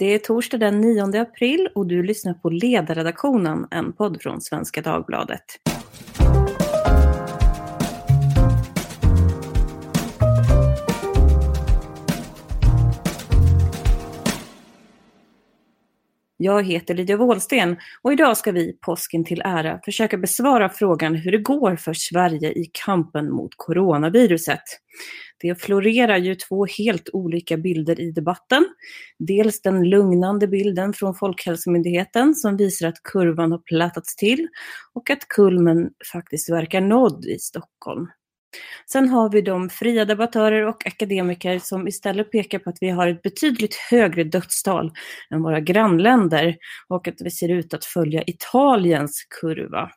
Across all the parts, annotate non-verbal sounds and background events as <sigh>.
Det är torsdag den 9 april och du lyssnar på Ledarredaktionen, en podd från Svenska Dagbladet. Jag heter Lydia Wåhlsten och idag ska vi, påsken till ära, försöka besvara frågan hur det går för Sverige i kampen mot coronaviruset. Det florerar ju två helt olika bilder i debatten. Dels den lugnande bilden från Folkhälsomyndigheten som visar att kurvan har plattats till och att kulmen faktiskt verkar nådd i Stockholm. Sen har vi de fria debattörer och akademiker som istället pekar på att vi har ett betydligt högre dödstal än våra grannländer och att vi ser ut att följa Italiens kurva.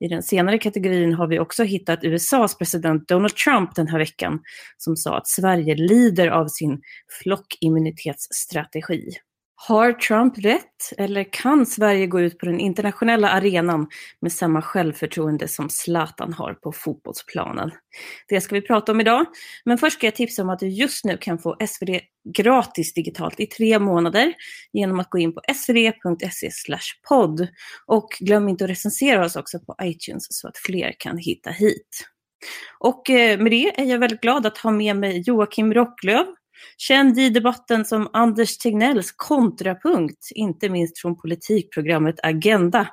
I den senare kategorin har vi också hittat USAs president Donald Trump den här veckan som sa att Sverige lider av sin flockimmunitetsstrategi. Har Trump rätt eller kan Sverige gå ut på den internationella arenan med samma självförtroende som Zlatan har på fotbollsplanen? Det ska vi prata om idag, men först ska jag tipsa om att du just nu kan få SvD gratis digitalt i tre månader genom att gå in på svd.se podd. Och glöm inte att recensera oss också på iTunes så att fler kan hitta hit. Och eh, med det är jag väldigt glad att ha med mig Joakim Rocklöv, Känd i debatten som Anders Tegnells kontrapunkt, inte minst från politikprogrammet Agenda.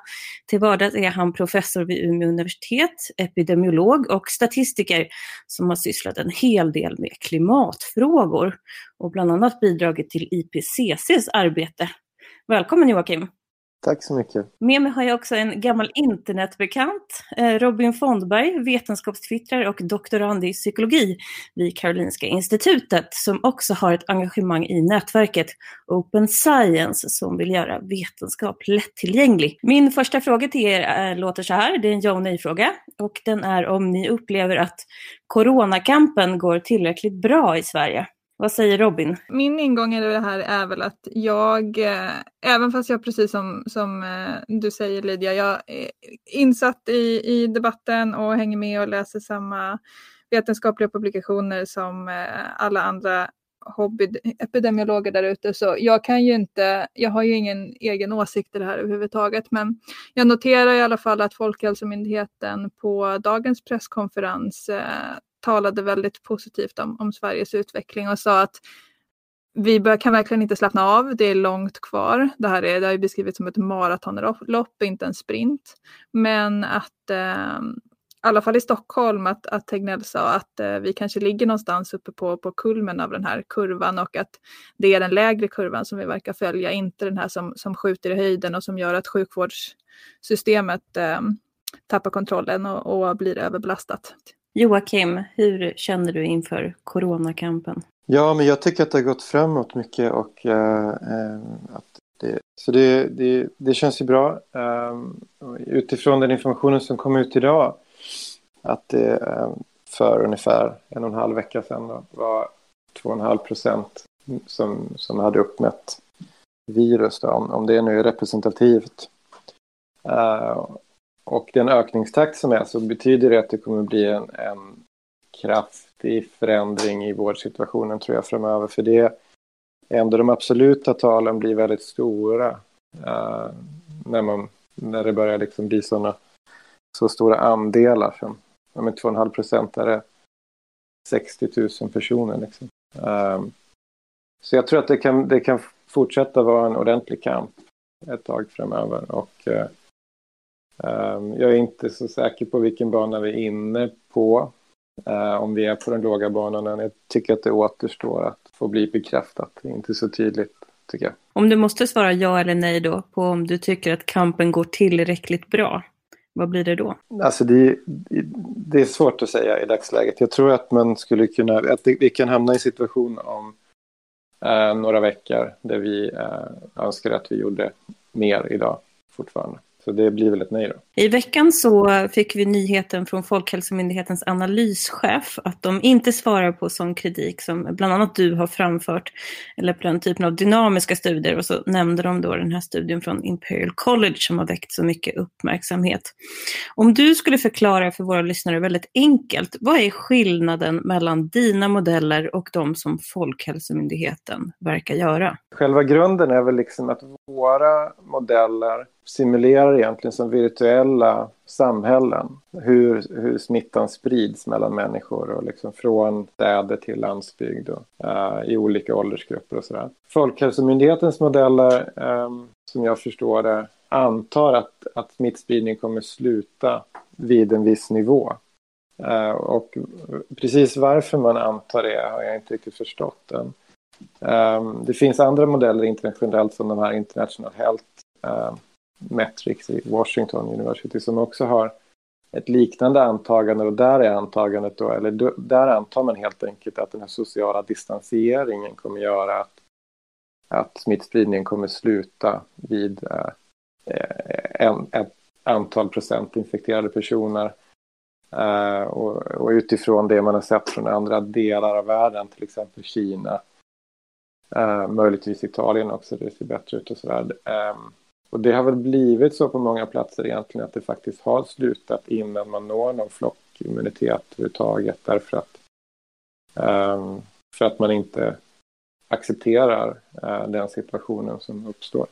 Till vardags är han professor vid Umeå universitet, epidemiolog och statistiker som har sysslat en hel del med klimatfrågor och bland annat bidragit till IPCCs arbete. Välkommen Joakim! Tack så mycket. Med mig har jag också en gammal internetbekant, eh, Robin Fondberg, vetenskapstwittrare och doktorand i psykologi vid Karolinska institutet, som också har ett engagemang i nätverket Open Science som vill göra vetenskap lättillgänglig. Min första fråga till er är, låter så här, det är en ja och nej-fråga och den är om ni upplever att coronakampen går tillräckligt bra i Sverige. Vad säger Robin? Min ingång i det här är väl att jag, eh, även fast jag precis som, som eh, du säger Lydia, jag är insatt i, i debatten och hänger med och läser samma vetenskapliga publikationer som eh, alla andra hobbyepidemiologer där ute så jag kan ju inte, jag har ju ingen egen åsikt i det här överhuvudtaget men jag noterar i alla fall att Folkhälsomyndigheten på dagens presskonferens eh, talade väldigt positivt om, om Sveriges utveckling och sa att vi bör, kan verkligen inte slappna av, det är långt kvar. Det här är, det har beskrivits som ett maratonlopp, inte en sprint. Men att, eh, i alla fall i Stockholm, att, att Tegnell sa att eh, vi kanske ligger någonstans uppe på, på kulmen av den här kurvan och att det är den lägre kurvan som vi verkar följa, inte den här som, som skjuter i höjden och som gör att sjukvårdssystemet eh, tappar kontrollen och, och blir överbelastat. Joakim, hur känner du inför coronakampen? Ja, men jag tycker att det har gått framåt mycket och äh, att det, så det, det, det känns ju bra. Äh, utifrån den informationen som kom ut idag att det äh, för ungefär en och en halv vecka sedan då, var 2,5 procent som, som hade uppmätt virus, då, om, om det nu är representativt. Uh, och den ökningstakt som är så betyder det att det kommer bli en, en kraftig förändring i vårdsituationen tror jag framöver. För det ändå de absoluta talen blir väldigt stora uh, när, man, när det börjar liksom bli såna, så stora andelar som ja, 2,5 procent är det 60 000 personer. Liksom. Uh, så jag tror att det kan, det kan fortsätta vara en ordentlig kamp ett tag framöver. Och uh, jag är inte så säker på vilken bana vi är inne på. Eh, om vi är på den låga banan. Jag tycker att det återstår att få bli bekräftat. Det är inte så tydligt, tycker jag. Om du måste svara ja eller nej då på om du tycker att kampen går tillräckligt bra. Vad blir det då? Alltså det, det är svårt att säga i dagsläget. Jag tror att man skulle kunna, att vi kan hamna i en situation om eh, några veckor där vi eh, önskar att vi gjorde mer idag fortfarande. Så det blir väl ett nej då. I veckan så fick vi nyheten från Folkhälsomyndighetens analyschef att de inte svarar på sån kritik som bland annat du har framfört eller på den typen av dynamiska studier och så nämnde de då den här studien från Imperial College som har väckt så mycket uppmärksamhet. Om du skulle förklara för våra lyssnare väldigt enkelt, vad är skillnaden mellan dina modeller och de som Folkhälsomyndigheten verkar göra? Själva grunden är väl liksom att våra modeller simulerar egentligen som virtuella samhällen hur, hur smittan sprids mellan människor och liksom från städer till landsbygd och, uh, i olika åldersgrupper och sådär. Folkhälsomyndighetens modeller, um, som jag förstår det, antar att, att smittspridning kommer sluta vid en viss nivå. Uh, och precis varför man antar det har jag inte riktigt förstått än. Um, det finns andra modeller internationellt som de här International Health uh, Metrics i Washington University som också har ett liknande antagande och där är antagandet då, eller där antar man helt enkelt att den här sociala distanseringen kommer göra att, att smittspridningen kommer sluta vid eh, en, ett antal procent infekterade personer. Eh, och, och, utifrån det man har sett från andra delar av världen, till exempel Kina, eh, möjligtvis Italien också, det ser bättre ut och sådär. Eh, och det har väl blivit så på många platser egentligen att det faktiskt har slutat innan man når någon flockimmunitet överhuvudtaget därför att, um, för att man inte accepterar uh, den situationen som uppstår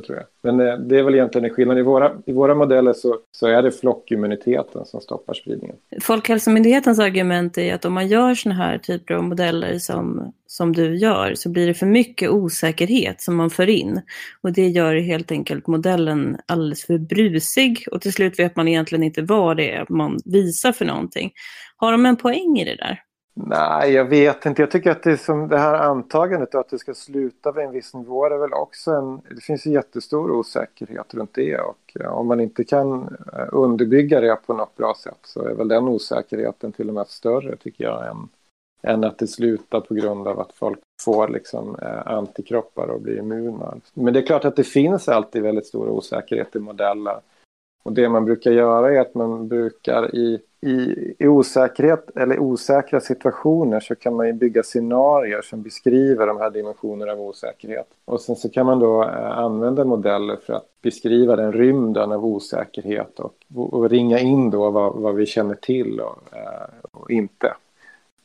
det tror jag. Men eh, det är väl egentligen en skillnad. I våra, I våra modeller så, så är det flockimmuniteten som stoppar spridningen. Folkhälsomyndighetens argument är att om man gör sådana här typer av modeller som, som du gör så blir det för mycket osäkerhet som man för in. Och det gör helt enkelt modellen alldeles för brusig och till slut vet man egentligen inte vad det är man visar för någonting. Har de en poäng i det där? Nej, jag vet inte. Jag tycker att det, som det här antagandet att det ska sluta vid en viss nivå är väl också en... Det finns en jättestor osäkerhet runt det och om man inte kan eh, underbygga det på något bra sätt så är väl den osäkerheten till och med större tycker jag än, än att det slutar på grund av att folk får liksom eh, antikroppar och blir immuna. Men det är klart att det finns alltid väldigt stor osäkerhet i modeller. Och det man brukar göra är att man brukar i i, i osäkerhet eller osäkra situationer så kan man ju bygga scenarier som beskriver de här dimensionerna av osäkerhet. Och sen så kan man då eh, använda modeller för att beskriva den rymden av osäkerhet och, och ringa in då vad, vad vi känner till och, eh, och inte.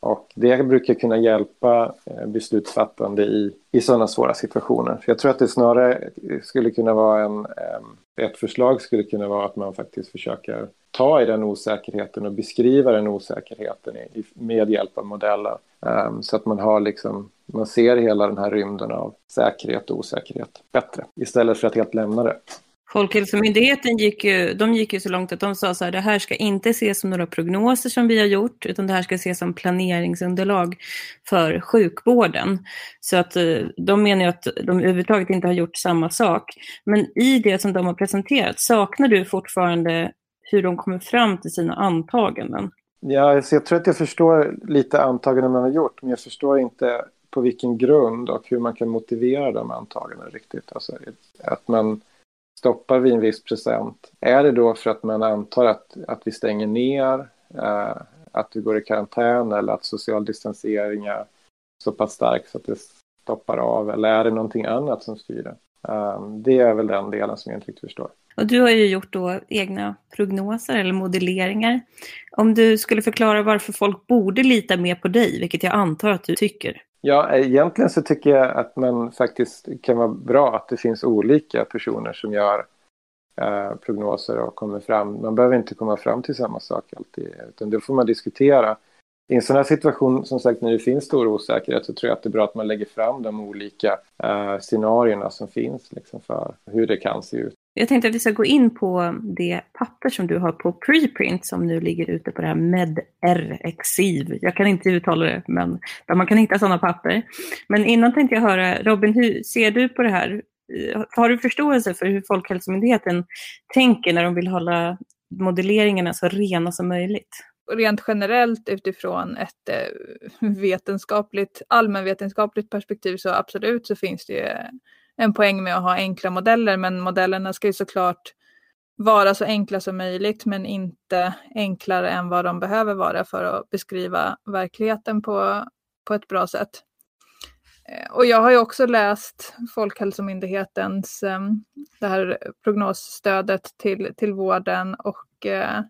Och det brukar kunna hjälpa eh, beslutsfattande i, i sådana svåra situationer. Så jag tror att det snarare skulle kunna vara en, ett förslag skulle kunna vara att man faktiskt försöker ta i den osäkerheten och beskriva den osäkerheten med hjälp av modeller. Um, så att man har liksom, man ser hela den här rymden av säkerhet och osäkerhet bättre istället för att helt lämna det. Folkhälsomyndigheten gick ju, de gick ju så långt att de sa så här, det här ska inte ses som några prognoser som vi har gjort, utan det här ska ses som planeringsunderlag för sjukvården. Så att eh, de menar ju att de överhuvudtaget inte har gjort samma sak. Men i det som de har presenterat, saknar du fortfarande hur de kommer fram till sina antaganden? Ja, alltså, jag tror att jag förstår lite antaganden man har gjort, men jag förstår inte på vilken grund och hur man kan motivera de antagandena riktigt. Alltså, att man stoppar vi en viss procent. Är det då för att man antar att, att vi stänger ner, eh, att vi går i karantän eller att social distansering är så pass stark så att det stoppar av? Eller är det någonting annat som styr det? Um, det är väl den delen som jag inte riktigt förstår. Och du har ju gjort då egna prognoser eller modelleringar. Om du skulle förklara varför folk borde lita mer på dig, vilket jag antar att du tycker. Ja, egentligen så tycker jag att man faktiskt kan vara bra att det finns olika personer som gör eh, prognoser och kommer fram. Man behöver inte komma fram till samma sak alltid, utan det får man diskutera. I en sån här situation, som sagt, när det finns stor osäkerhet så tror jag att det är bra att man lägger fram de olika eh, scenarierna som finns liksom, för hur det kan se ut. Jag tänkte att vi ska gå in på det papper som du har på preprint som nu ligger ute på det här MedRxiv. Jag kan inte uttala det, men där man kan hitta sådana papper. Men innan tänkte jag höra, Robin, hur ser du på det här? Eh, har du förståelse för hur Folkhälsomyndigheten tänker när de vill hålla modelleringarna så rena som möjligt? Rent generellt utifrån ett eh, vetenskapligt, allmänvetenskapligt perspektiv så absolut så finns det ju en poäng med att ha enkla modeller, men modellerna ska ju såklart vara så enkla som möjligt men inte enklare än vad de behöver vara för att beskriva verkligheten på, på ett bra sätt. Eh, och jag har ju också läst Folkhälsomyndighetens ehm, det här prognosstödet till, till vården och eh,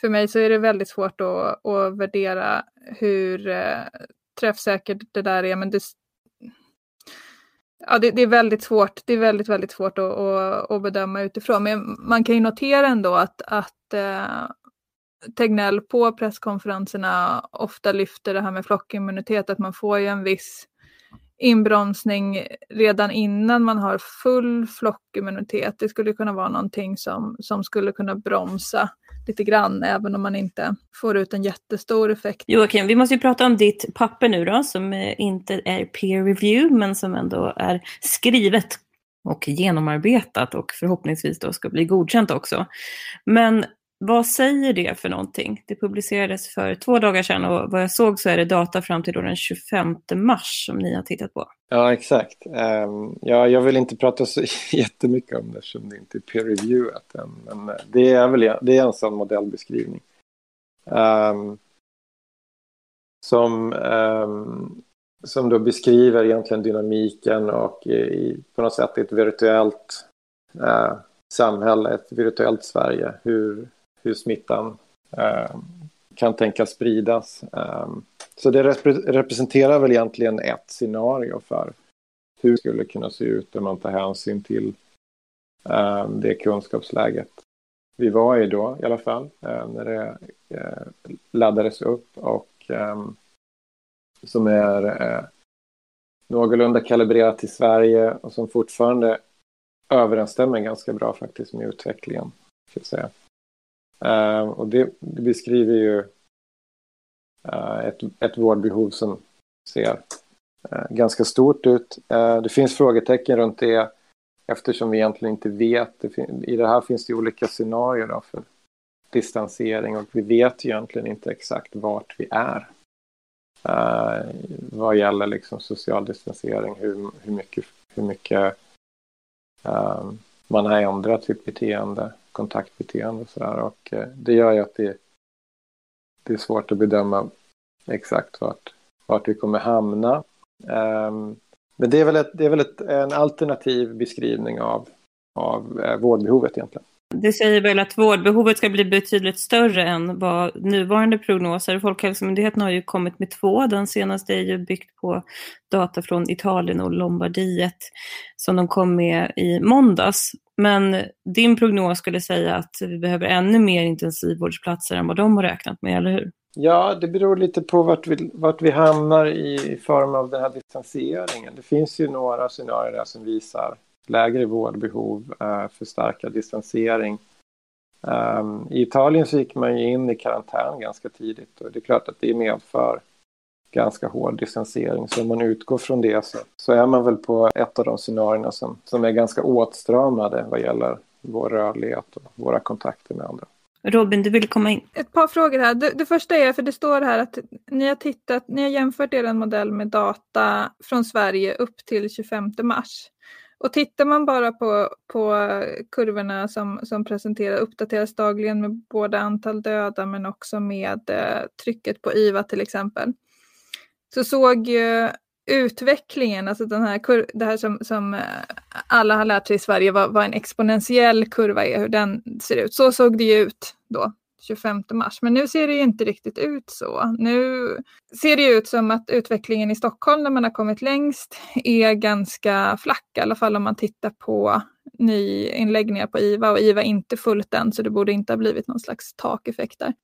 för mig så är det väldigt svårt att, att värdera hur eh, träffsäkert det där är. Men det, ja, det, det, är väldigt svårt. Det är väldigt, väldigt svårt att, att, att, bedöma utifrån. Men man kan ju notera ändå att, att eh, Tegnell på presskonferenserna ofta lyfter det här med flockimmunitet, att man får ju en viss inbromsning redan innan man har full flockimmunitet. Det skulle kunna vara någonting som, som skulle kunna bromsa lite grann, även om man inte får ut en jättestor effekt. Joakim, vi måste ju prata om ditt papper nu då, som eh, inte är peer review, men som ändå är skrivet och genomarbetat och förhoppningsvis då ska bli godkänt också. Men vad säger det för någonting? Det publicerades för två dagar sedan och vad jag såg så är det data fram till den 25 mars som ni har tittat på. Ja, exakt. Um, ja, jag vill inte prata så <laughs> jättemycket om det eftersom det inte är peer-reviewat än. Men eh, det är väl det är en sån modellbeskrivning. Um, som, um, som då beskriver egentligen dynamiken och i, på något sätt ett virtuellt uh, samhälle, ett virtuellt Sverige. Hur, hur smittan eh, kan tänkas spridas. Eh, så det rep representerar väl egentligen ett scenario för hur det skulle kunna se ut om man tar hänsyn till eh, det kunskapsläget vi var i då i alla fall, när det laddades upp och som är någorlunda kalibrerat till Sverige och som fortfarande överensstämmer ganska bra faktiskt med utvecklingen. Ska säga. Uh, och det, det, beskriver ju uh, ett, ett vårdbehov som ser uh, ganska stort ut. det finns frågetecken runt det eftersom vi egentligen inte vet. Det I det här finns det olika scenarier då för distansering och vi vet egentligen inte exakt vart vi är. vad gäller liksom social distansering, hur, hur mycket, hur mycket ehm, man har ändrat sitt beteende kontaktbeteende och sådär. Och eh, det gör ju att det, det är svårt att bedöma exakt vart, vart vi kommer hamna. Um, men det är väl, ett, det är väl ett, en alternativ beskrivning av, av eh, vårdbehovet egentligen. Det säger väl att vårdbehovet ska bli betydligt större än vad nuvarande prognoser. Folkhälsomyndigheten har ju kommit med två. Den senaste är ju byggt på data från Italien och Lombardiet som de kom med i måndags. Men din prognos skulle säga att vi behöver ännu mer intensivvårdsplatser än vad de har räknat med, eller hur? Ja, det beror lite på vart vi, vart vi hamnar i form av den här distanseringen. Det finns ju några scenarier där som visar lägre vårdbehov, eh, förstärkad distansering. Um, I Italien så gick man ju in i karantän ganska tidigt och det är klart att det medför ganska hård distansering. Så om man utgår från det så, så är man väl på ett av de scenarierna som, som är ganska åtstramade vad gäller vår rörlighet och våra kontakter med andra. Robin, du vill komma in. Ett par frågor här. Det, det, första är, för det står här att ni har tittat, ni har jämfört er modell med data från Sverige upp till 25 mars. Och tittar man bara på, på kurvorna som, som presenteras, uppdateras dagligen med både antal döda men också med eh, trycket på IVA till exempel. Så såg ju utvecklingen, alltså den här det här som, som eh, alla har lärt sig i Sverige vad, vad en exponentiell kurva är, hur den ser ut. Så såg det ju ut då 25 mars. Men nu ser det ju inte riktigt ut så. Nu ser det ut som att utvecklingen i Stockholm, där man har kommit längst, är ganska flack. I alla fall om man tittar på nyinläggningar på IVA och IVA är inte fullt än, så det borde inte ha blivit någon slags takeffekt där.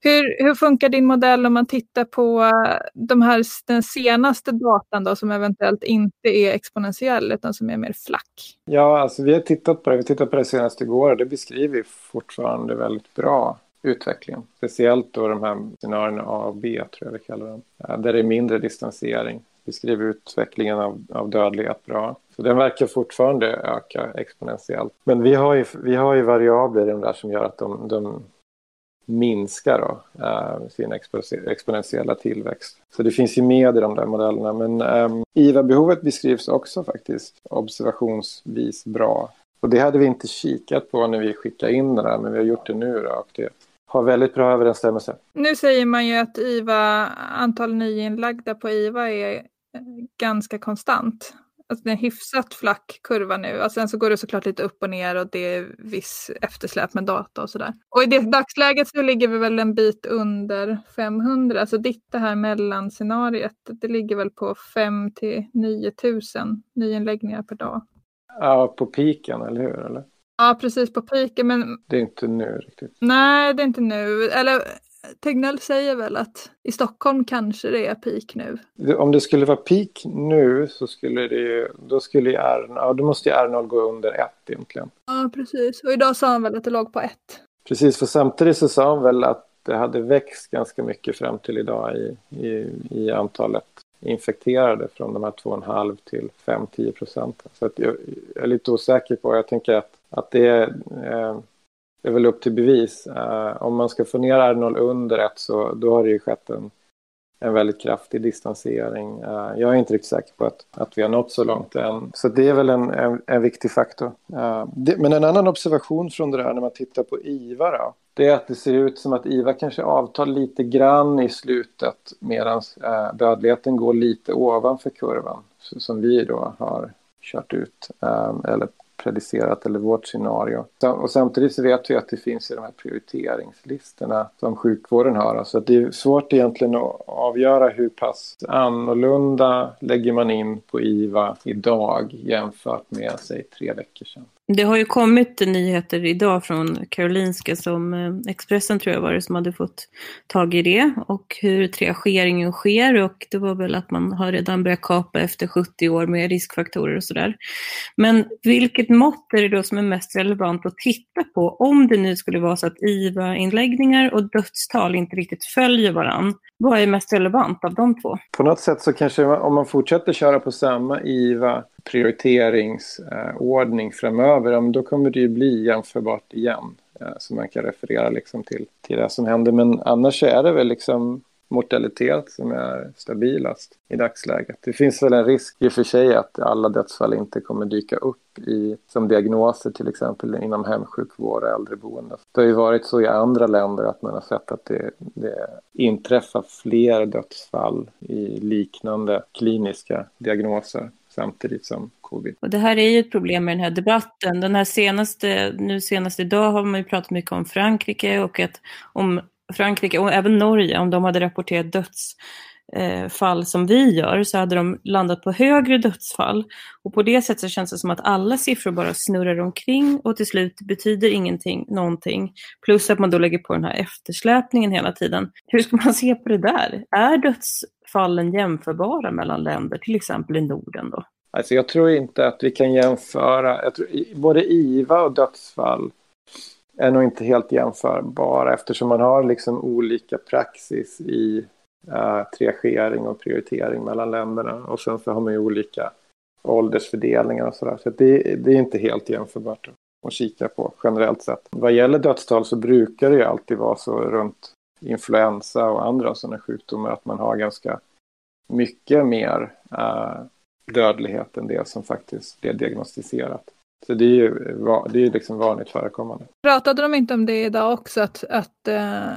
Hur, hur funkar din modell om man tittar på de här, den senaste datan då, som eventuellt inte är exponentiell utan som är mer flack? Ja, alltså vi har tittat på det. Vi tittade på det senast igår och det beskriver fortfarande väldigt bra utvecklingen. Speciellt då de här scenarierna A och B, tror jag vi kallar dem. Där det är mindre distansering. Vi skriver utvecklingen av, av dödlighet bra. Så den verkar fortfarande öka exponentiellt. Men vi har ju, vi har ju variabler i de där som gör att de, de minskar då, äh, sin exponentiella tillväxt. Så det finns ju med i de där modellerna. Men ähm, IVA-behovet beskrivs också faktiskt observationsvis bra Och det hade vi inte kikat på när vi skickade in det där, men vi har gjort det nu då, och det har väldigt bra överensstämmelse. Nu säger man ju att IVA, antal nyinlagda på IVA är eh, ganska konstant. Alltså det är en hyfsat flack kurva nu. Och sen så går det såklart lite upp och ner och det är viss eftersläp med data och sådär. Och i det dagsläget så ligger vi väl en bit under 500. Alltså ditt det här mellanscenariet, det ligger väl på 5 till 9 000 nyinläggningar per dag. Ja, på piken, eller hur? Eller? Ja, precis på piken. Men... Det är inte nu riktigt. Nej, det är inte nu. Eller Tegnell säger väl att i Stockholm kanske det är peak nu. Om det skulle vara peak nu så skulle det då skulle R, ja, då måste R0 gå under 1 egentligen. Ja, precis. Och idag sa han väl att det låg på 1. Precis, för samtidigt så sa han väl att det hade växt ganska mycket fram till idag i, i, i antalet infekterade från de här 2,5 till 5-10 procent. Så jag, jag, är lite osäker på, jag tänker att, att det är eh, det är väl upp till bevis. Eh, om man ska få ner R0 under 1 så då har det ju skett en, en väldigt kraftig distansering. Eh, jag är inte riktigt säker på att, att vi har nått så långt än. Så det är väl en, en, en viktig faktor. Eh, det, men en annan observation från det där när man tittar på IVA då, det är att det ser ut som att IVA kanske avtar lite grann i slutet medan dödligheten går lite ovanför kurvan som vi då har kört ut eller predicerat eller vårt scenario. Och samtidigt så vet vi att det finns i de här prioriteringslistorna som sjukvården har. Alltså så det är svårt egentligen att avgöra hur pass annorlunda lägger man in på IVA idag jämfört med, säg, tre veckor sedan. Det har ju kommit nyheter idag från Karolinska som eh, Expressen tror jag var det som hade fått tag i det och hur triageringen sker och det var väl att man har redan börjat kapa efter 70 år med riskfaktorer och sådär. Men vilket mått är det då som är mest relevant att titta på om det nu skulle vara så att IVA-inläggningar och dödstal inte riktigt följer varann? Vad är mest relevant av de två? På något sätt så kanske om man fortsätter köra på samma IVA prioriteringsordning framöver, då kommer det ju bli jämförbart igen. Eh, så man kan referera liksom till, till det som händer. Men annars är det väl liksom mortalitet som är stabilast i dagsläget. Det finns väl en risk i och för sig att alla dödsfall inte kommer dyka upp i, som diagnoser till exempel inom hemsjukvård och äldreboende. Det har ju varit så i andra länder att man har sett att det, det inträffar fler dödsfall i liknande kliniska diagnoser samtidigt som covid. Och det här är ju ett problem med den här debatten. Den här senaste, nu senast idag har man ju pratat mycket om Frankrike och att om Frankrike och även Norge, om de hade rapporterat döds eh, som vi gör så hade de landat på högre dödsfall. Och på det sättet så känns det som att alla siffror bara snurrar omkring och till slut betyder ingenting, någonting. Plus att man då lägger på den här eftersläpningen hela tiden. Hur ska man se på det där? Är dödsfallen jämförbara mellan länder, till exempel i Norden då? Alltså jag tror inte att vi kan jämföra, jag tror, både IVA och dödsfall är nog inte helt jämförbara eftersom man har liksom olika praxis i Eh, triagering och prioritering mellan länderna. Och sen så har man ju olika åldersfördelningar och sådär. Så, så det, det, är inte helt jämförbart att kika på generellt sett. Vad gäller dödstal så brukar det ju alltid vara så runt influensa och andra sådana sjukdomar att man har ganska mycket mer uh, dödlighet än det som faktiskt är diagnostiserat. Så det är ju det är liksom vanligt förekommande. Pratade de inte om det idag också? Att, att, eh,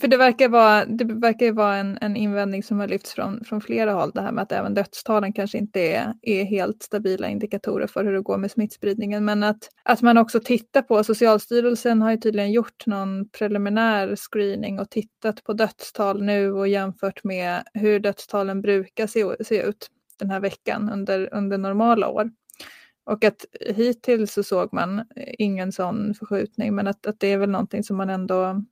för det verkar vara, det verkar vara en, en invändning som har lyfts från, från flera håll, det här med att även dödstalen kanske inte är, är helt stabila indikatorer för hur det går med smittspridningen. Men att, att man också tittar på, Socialstyrelsen har ju tydligen gjort någon preliminär screening och tittat på dödstal nu och jämfört med hur dödstalen brukar se, se ut den här veckan under, under normala år. Och att hittills så såg man ingen sån förskjutning men att, att det är väl någonting som man ändå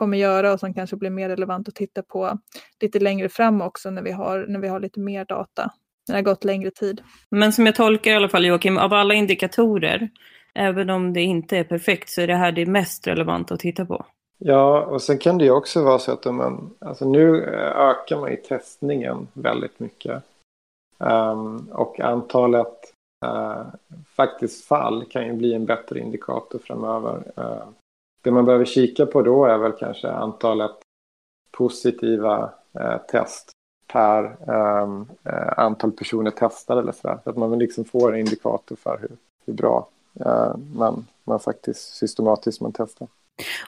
kommer göra och som kanske blir mer relevant att titta på lite längre fram också när vi har, när vi har lite mer data. När det har gått längre tid. Men som jag tolkar i alla fall Joakim, av alla indikatorer, även om det inte är perfekt, så är det här det mest relevanta att titta på. Ja, och sen kan det ju också vara så att man, alltså nu ökar man ju testningen väldigt mycket. Um, och antalet uh, faktiskt fall kan ju bli en bättre indikator framöver. Uh, det man behöver kika på då är väl kanske antalet positiva eh, test per ehm, eh, antal personer testade eller sådär. Så att man liksom får en indikator för hur, hur bra eh, man, man faktiskt systematiskt man testar.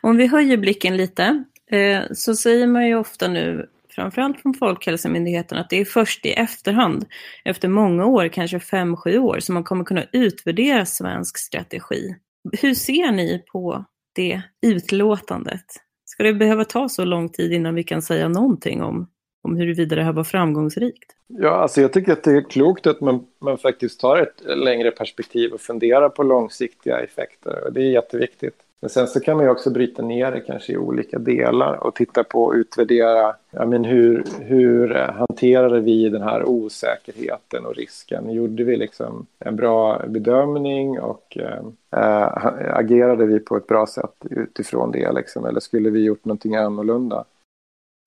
Om vi höjer blicken lite eh, så säger man ju ofta nu framförallt från Folkhälsomyndigheten, att det är först i efterhand, efter många år, kanske fem, sju år, som man kommer kunna utvärdera svensk strategi. Hur ser ni på det utlåtandet? Ska det behöva ta så lång tid innan vi kan säga någonting om, om huruvida det här var framgångsrikt? Ja, alltså jag tycker att det är klokt att man, man faktiskt tar ett längre perspektiv och funderar på långsiktiga effekter. Och det är jätteviktigt. Men sen så kan man ju också bryta ner det kanske i olika delar och titta på och utvärdera ja, men hur, hur eh, hanterade vi den här osäkerheten och risken? Gjorde vi liksom en bra bedömning och äh, agerade vi på ett bra sätt utifrån det? Liksom, eller skulle vi gjort någonting annorlunda?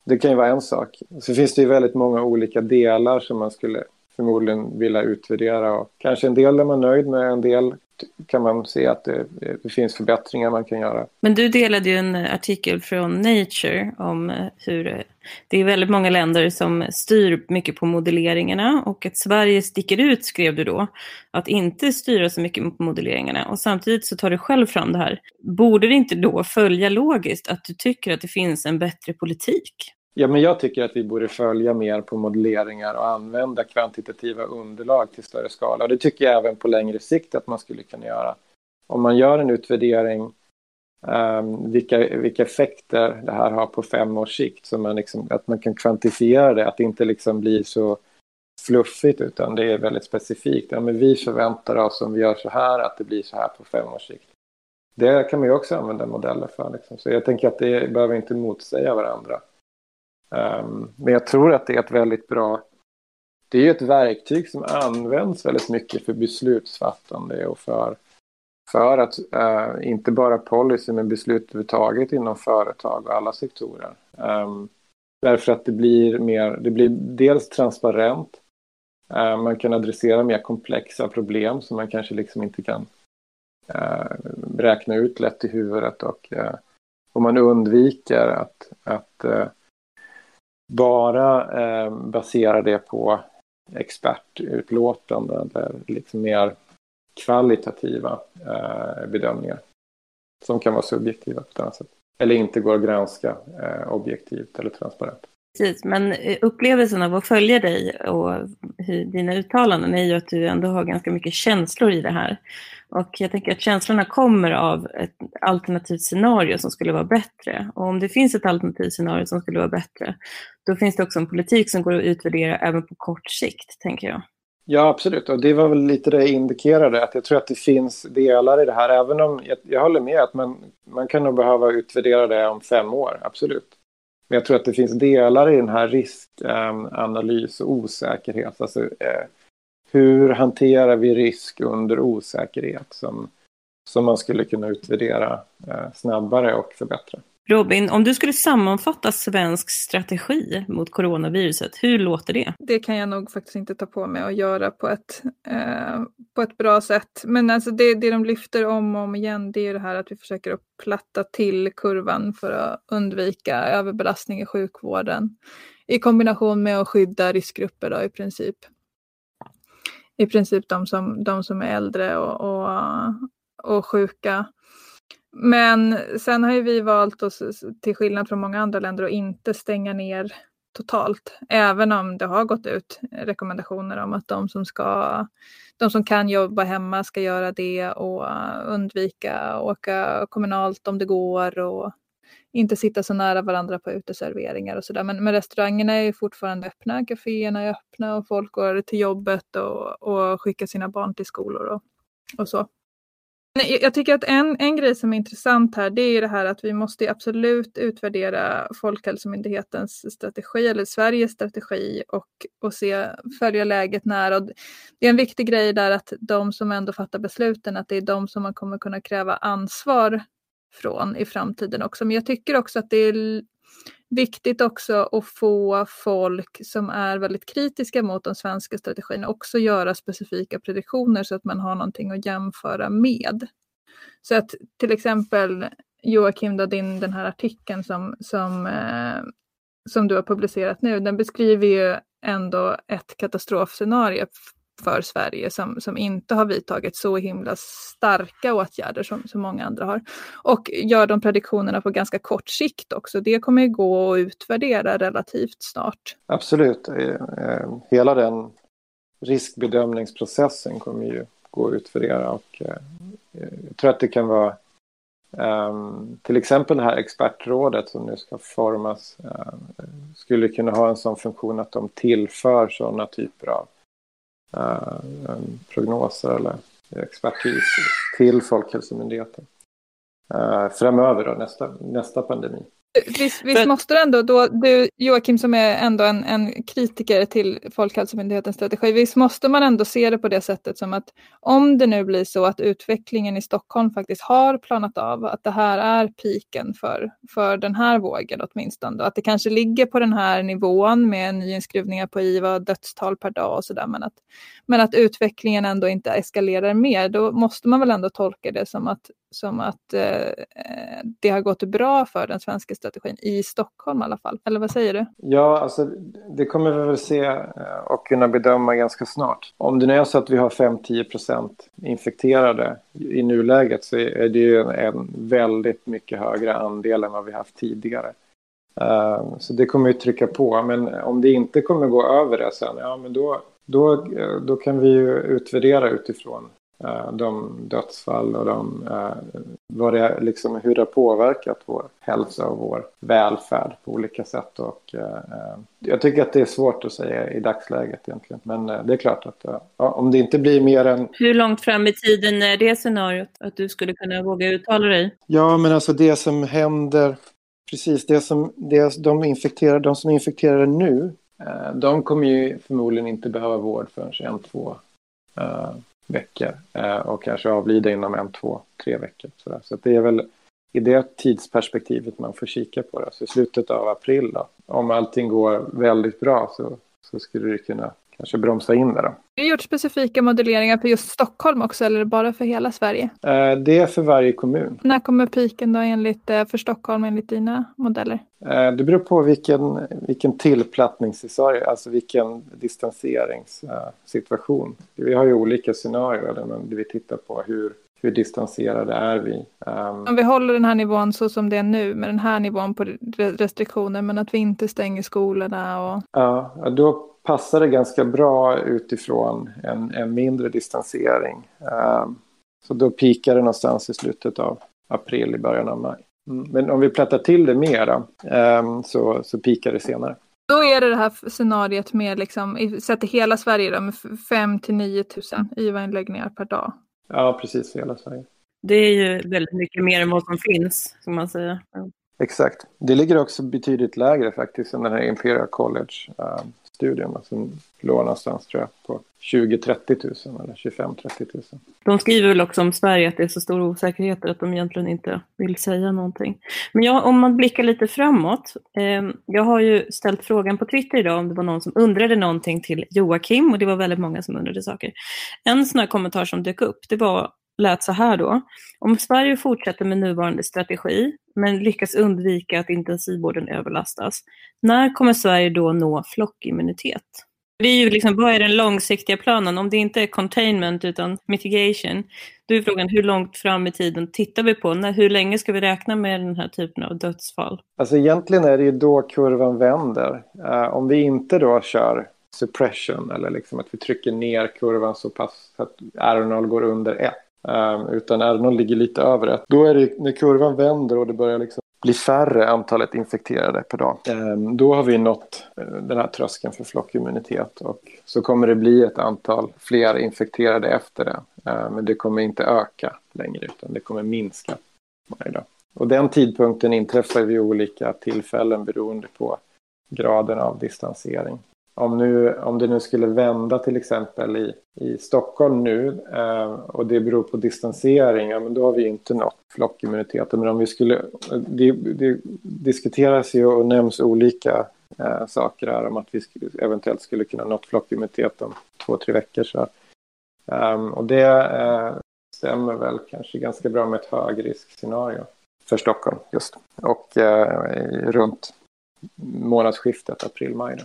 Det kan ju vara en sak. Så finns det ju väldigt många olika delar som man skulle förmodligen vilja utvärdera. Och kanske en del är man nöjd med, en del kan man se att det, det, finns förbättringar man kan göra. Men du delade ju en artikel från Nature om hur det är väldigt många länder som styr mycket på modelleringarna och att Sverige sticker ut, skrev du då, att inte styra så mycket på modelleringarna. Och samtidigt så tar du själv fram det här. Borde det inte då följa logiskt att du tycker att det finns en bättre politik? Ja, men jag tycker att vi borde följa mer på modelleringar och använda kvantitativa underlag till större skala. Och det tycker jag även på längre sikt att man skulle kunna göra. Om man gör en utvärdering um, vilka, vilka effekter det här har på fem års sikt, så man liksom, att man kan kvantifiera det, att det inte liksom blir så fluffigt utan det är väldigt specifikt. Ja, men vi förväntar oss om vi gör så här att det blir så här på fem års sikt. Det kan man ju också använda modeller för. Liksom. Så jag tänker att det behöver inte motsäga varandra. Um, men jag tror att det är ett väldigt bra... Det är ju ett verktyg som används väldigt mycket för beslutsfattande och för, för att uh, inte bara policy men beslut överhuvudtaget inom företag och alla sektorer. Um, därför att det blir mer, det blir dels transparent, uh, man kan adressera mer komplexa problem som man kanske liksom inte kan uh, räkna ut lätt i huvudet och, och man undviker att, att bara eh, basera det på expertutlåtanden eller liksom mer kvalitativa eh, bedömningar som kan vara subjektiva på ett annat sätt. Eller inte går att granska eh, objektivt eller transparent. Precis, men eh, upplevelsen av att följa dig och dina uttalanden är ju att du ändå har ganska mycket känslor i det här. Och jag tänker att känslorna kommer av ett alternativt scenario som skulle vara bättre. Och om det finns ett alternativt scenario som skulle vara bättre, då finns det också en politik som går att utvärdera även på kort sikt, tänker jag. Ja, absolut. Och det var väl lite det jag indikerade, att jag tror att det finns delar i det här, även om jag, jag håller med att man, man kan nog behöva utvärdera det om fem år, absolut. Men jag tror att det finns delar i den här riskanalys och osäkerhet. Alltså, eh, hur hanterar vi risk under osäkerhet som, som man skulle kunna utvärdera eh, snabbare och förbättra. Robin, om du skulle sammanfatta svensk strategi mot coronaviruset, hur låter det? Det kan jag nog faktiskt inte ta på mig att göra på ett, eh, på ett bra sätt. Men alltså det, det de lyfter om och om igen, det är det här att vi försöker att platta till kurvan för att undvika överbelastning i sjukvården. I kombination med att skydda riskgrupper då, i princip. I princip de som, de som är äldre och, och, och sjuka. Men sen har ju vi valt oss, till skillnad från många andra länder, att inte stänga ner totalt. Även om det har gått ut rekommendationer om att de som, ska, de som kan jobba hemma ska göra det och undvika att åka kommunalt om det går och inte sitta så nära varandra på uteserveringar och sådär. Men, men restaurangerna är fortfarande öppna, kaféerna är öppna och folk går till jobbet och, och skickar sina barn till skolor och, och så. Jag tycker att en, en grej som är intressant här det är det här att vi måste absolut utvärdera Folkhälsomyndighetens strategi eller Sveriges strategi och, och se, följa läget nära. Och det är en viktig grej där att de som ändå fattar besluten att det är de som man kommer kunna kräva ansvar från i framtiden också. Men jag tycker också att det är viktigt också att få folk som är väldigt kritiska mot den svenska strategin också göra specifika prediktioner så att man har någonting att jämföra med. Så att till exempel Joakim, då, din, den här artikeln som, som, eh, som du har publicerat nu, den beskriver ju ändå ett katastrofscenario för Sverige som, som inte har vidtagit så himla starka åtgärder som, som många andra har. Och gör de prediktionerna på ganska kort sikt också. Det kommer ju gå att utvärdera relativt snart. Absolut. Eh, eh, hela den riskbedömningsprocessen kommer ju gå att utvärdera och eh, jag tror att det kan vara Um, till exempel det här expertrådet som nu ska formas ehm, skulle kunna ha en sån funktion att de tillför sådana typer av Eh, prognoser eller expertis till Folkhälsomyndigheten eh, framöver, då, nästa, nästa pandemi. Visst, visst måste det ändå, då, du Joakim som är ändå en, en kritiker till Folkhälsomyndighetens strategi, visst måste man ändå se det på det sättet som att om det nu blir så att utvecklingen i Stockholm faktiskt har planat av, att det här är piken för, för den här vågen åtminstone, att det kanske ligger på den här nivån med nyinskrivningar på IVA, dödstal per dag och sådär, men att, men att utvecklingen ändå inte eskalerar mer, då måste man väl ändå tolka det som att som att eh, det har gått bra för den svenska strategin i Stockholm i alla fall. Eller vad säger du? Ja, alltså det kommer vi väl se eh, och kunna bedöma ganska snart. Om det nu är så att vi har 5-10 procent infekterade i nuläget så är det ju en väldigt mycket högre andel än vad vi haft tidigare. Eh, så det kommer ju trycka på, men om det inte kommer gå över det sen, ja men då, då, eh, då kan vi ju utvärdera utifrån de dödsfall och de, eh, vad det, liksom, hur det har påverkat vår hälsa och vår välfärd på olika sätt. Och, eh, jag tycker att det är svårt att säga i dagsläget egentligen. Men det är klart att ja, om det inte blir mer än... Hur långt fram i tiden är det scenariot? Att du skulle kunna våga uttala dig? Ja, men alltså det som händer, precis det som det, de, infekterade, de som är infekterade nu, de kommer ju förmodligen inte behöva vård förrän en, två veckor eh, och kanske avlida inom en, två, tre veckor. Så, så det är väl i det tidsperspektivet man får kika på det. Så i slutet av april då, om allting går väldigt bra så, så skulle det kunna kanske bromsa in det. Då. Har du gjort specifika modelleringar för just Stockholm också eller bara för hela Sverige? Eh, det är för varje kommun. När kommer piken då enligt, eh, för Stockholm enligt dina modeller? Eh, det beror på vilken, vilken tillplattningsscenario, alltså vilken distanseringssituation. Vi har ju olika scenarier där vi tittar på hur hur distanserade är vi? Um... Om vi håller den här nivån så som det är nu med den här nivån på restriktioner men att vi inte stänger skolorna och... Ja, då passar det ganska bra utifrån en, en mindre distansering. Um, så då pikar det någonstans i slutet av april, i början av maj. Mm. Men om vi plattar till det mer um, så, så pikar det senare. Då är det det här scenariet med, liksom, sätter hela Sverige då, med 5 till 9 000 IVA-inläggningar per dag. Ja, precis, för hela Sverige. Det är ju väldigt mycket mer än vad som finns, som man säger. Ja. Exakt. Det ligger också betydligt lägre faktiskt än den här Imperial College-studien uh, som låg någonstans tror jag på 20-30 000 eller 25-30 000. De skriver väl också om Sverige att det är så stor osäkerhet att de egentligen inte vill säga någonting. Men jag, om man blickar lite framåt. Eh, jag har ju ställt frågan på Twitter idag om det var någon som undrade någonting till Joakim och det var väldigt många som undrade saker. En sån här kommentar som dök upp, det var lät så här då. Om Sverige fortsätter med nuvarande strategi, men lyckas undvika att intensivvården överlastas, när kommer Sverige då nå flockimmunitet? Det är ju liksom, vad är den långsiktiga planen? Om det inte är containment utan mitigation, då är frågan hur långt fram i tiden tittar vi på? När, hur länge ska vi räkna med den här typen av dödsfall? Alltså egentligen är det ju då kurvan vänder. Uh, om vi inte då kör suppression eller liksom att vi trycker ner kurvan så pass att R0 går under 1 Ehm, utan R0 ligger lite över det. Då är det när kurvan vänder och det börjar liksom bli färre antalet infekterade per dag. Ehm, då har vi nått eh, den här tröskeln för flockimmunitet och så kommer det bli ett antal fler infekterade efter det. Ehm, men det kommer inte öka längre utan det kommer minska varje dag. Och den tidpunkten inträffar vid olika tillfällen beroende på graden av distansering om, nu, om det nu skulle vända till exempel i, i Stockholm nu eh, och det beror på distansering, ja, men då har vi inte nått flockimmuniteten. Men om vi skulle, det, det diskuteras ju och nämns olika eh, saker här om att vi skulle, eventuellt skulle kunna nått flockimmunitet om två, tre veckor. Så. Um, och det eh, stämmer väl kanske ganska bra med ett högriskscenario för Stockholm just. Och eh, runt månadsskiftet april-maj.